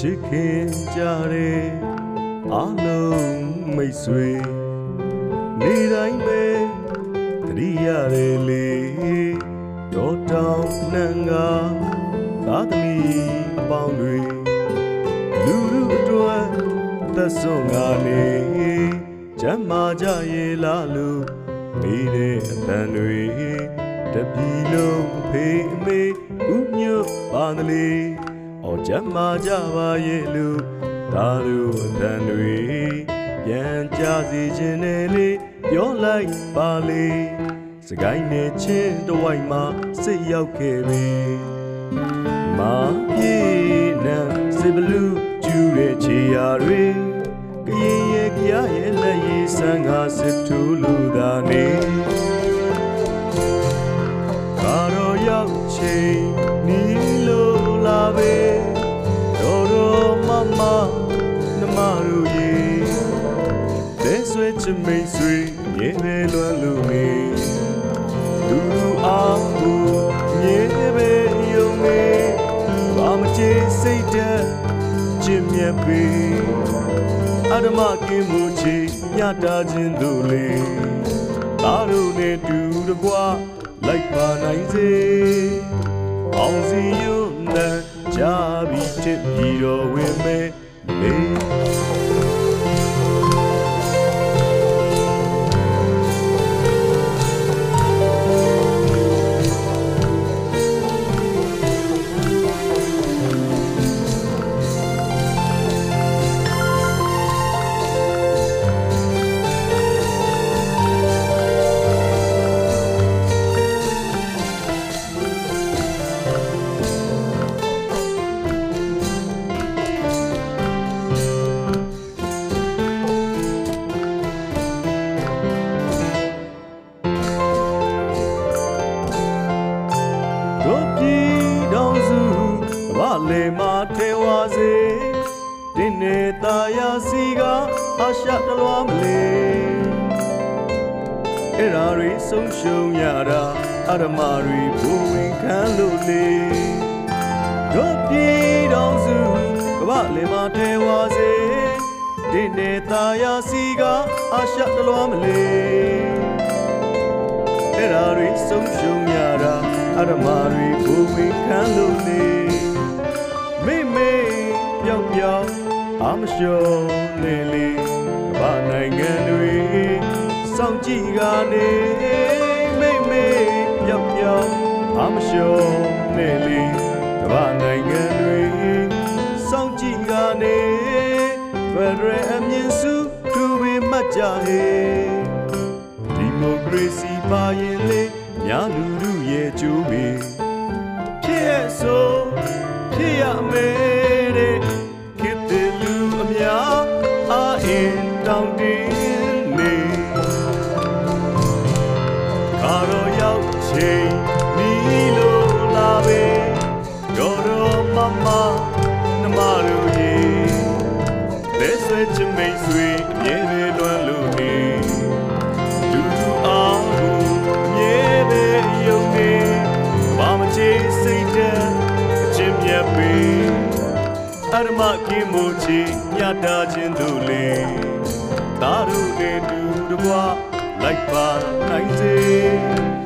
ချစ်ခင်ကြတဲ့အားလုံးမိတ်ဆွေနေတိုင်းပဲတရိရတယ်လေတော်တောင်နှံကသာသမီအပေါင်းတွေလူလူအတွက်သက်စွန်ကနေကျမ်းမာကြရဲ့လားလို့မိတဲ့အတန်တွေတပြီလုံးဖေးအမေဥညွတ်ပါသလေ အော်ကျမ်းမာကြပါရဲ့လို့သာတို့အတန်တွေပြန်ကြစီခြင်းနဲ့လေပြောလိုက်ပါလေစကိုင်းနဲ့ချင်းတဝိုက်မှာစိတ်ရောက်ခဲ့ပြီမာပြေနံစဘလူးကျူတဲ့ခြေရာတွေကရင်ရဲ့ကြရဲ့လက်ရည်ဆန်းကားစစ်ထူးလူသာနေကာတော်ရောက်ချိန် ဆွဲချမိတ်ဆွေမြေပဲလွမ်းလူနေလူအားကိုမြေပဲယုံနေဘာမချေစိတ်တဲ့ချစ်မြတ်ပေအဓမ္မကင်းမှုချီညတာခြင်းတို့လေသားတို့နဲ့တူတကွာလိုက်ပါနိုင်စေအောင်စီယုံနဲ့ကြပြီးချစ်ပြီးတော့ဝင်မယ် လေမာထေဝါစေတင်းနေတာယာစီကအရှတလွားမလေအဲ့ဓာတွေဆုံးရှုံးရတာအရမတွေဘူဝင်ခံလို့လေတို့ပြည်တော်စုကဘာလေမာထေဝါစေတင်းနေတာယာစီကအရှတလွားမလေအဲ့ဓာတွေဆုံးရှုံးရတာအရမတွေဘူဝေခံလို့နေ မိမေပြောင်ပြောင်အမလျှော်နေလေကမ္ဘာနိုင်ငံတွေစောင့်ကြည့်ကနေမိမေပြောင်ပြောင်အမလျှော်နေလေကမ္ဘာနိုင်ငံတွေစောင့်ကြည့်ကနေဖရယ်အမြင့်စုသူပဲမှတ်ကြဟေဒီမိုကရေစီပါရင်လေညာလူလူရဲ့ကျိုးပဲဖြစ်ရဲ့ဆို မတို့ရေလက်ဆွဲချမိတ်ဆွေအမြဲပဲလွမ်းလို့နေလူလူအားကိုမြေပဲယုံနေဘာမချေစိတ်တဲ့အချင်းမြတ်ပေအရမကင်းမို့ချီညတာခြင်းတို့လေသားတို့နဲ့တူတကွာလိုက်ပါနိုင်စေ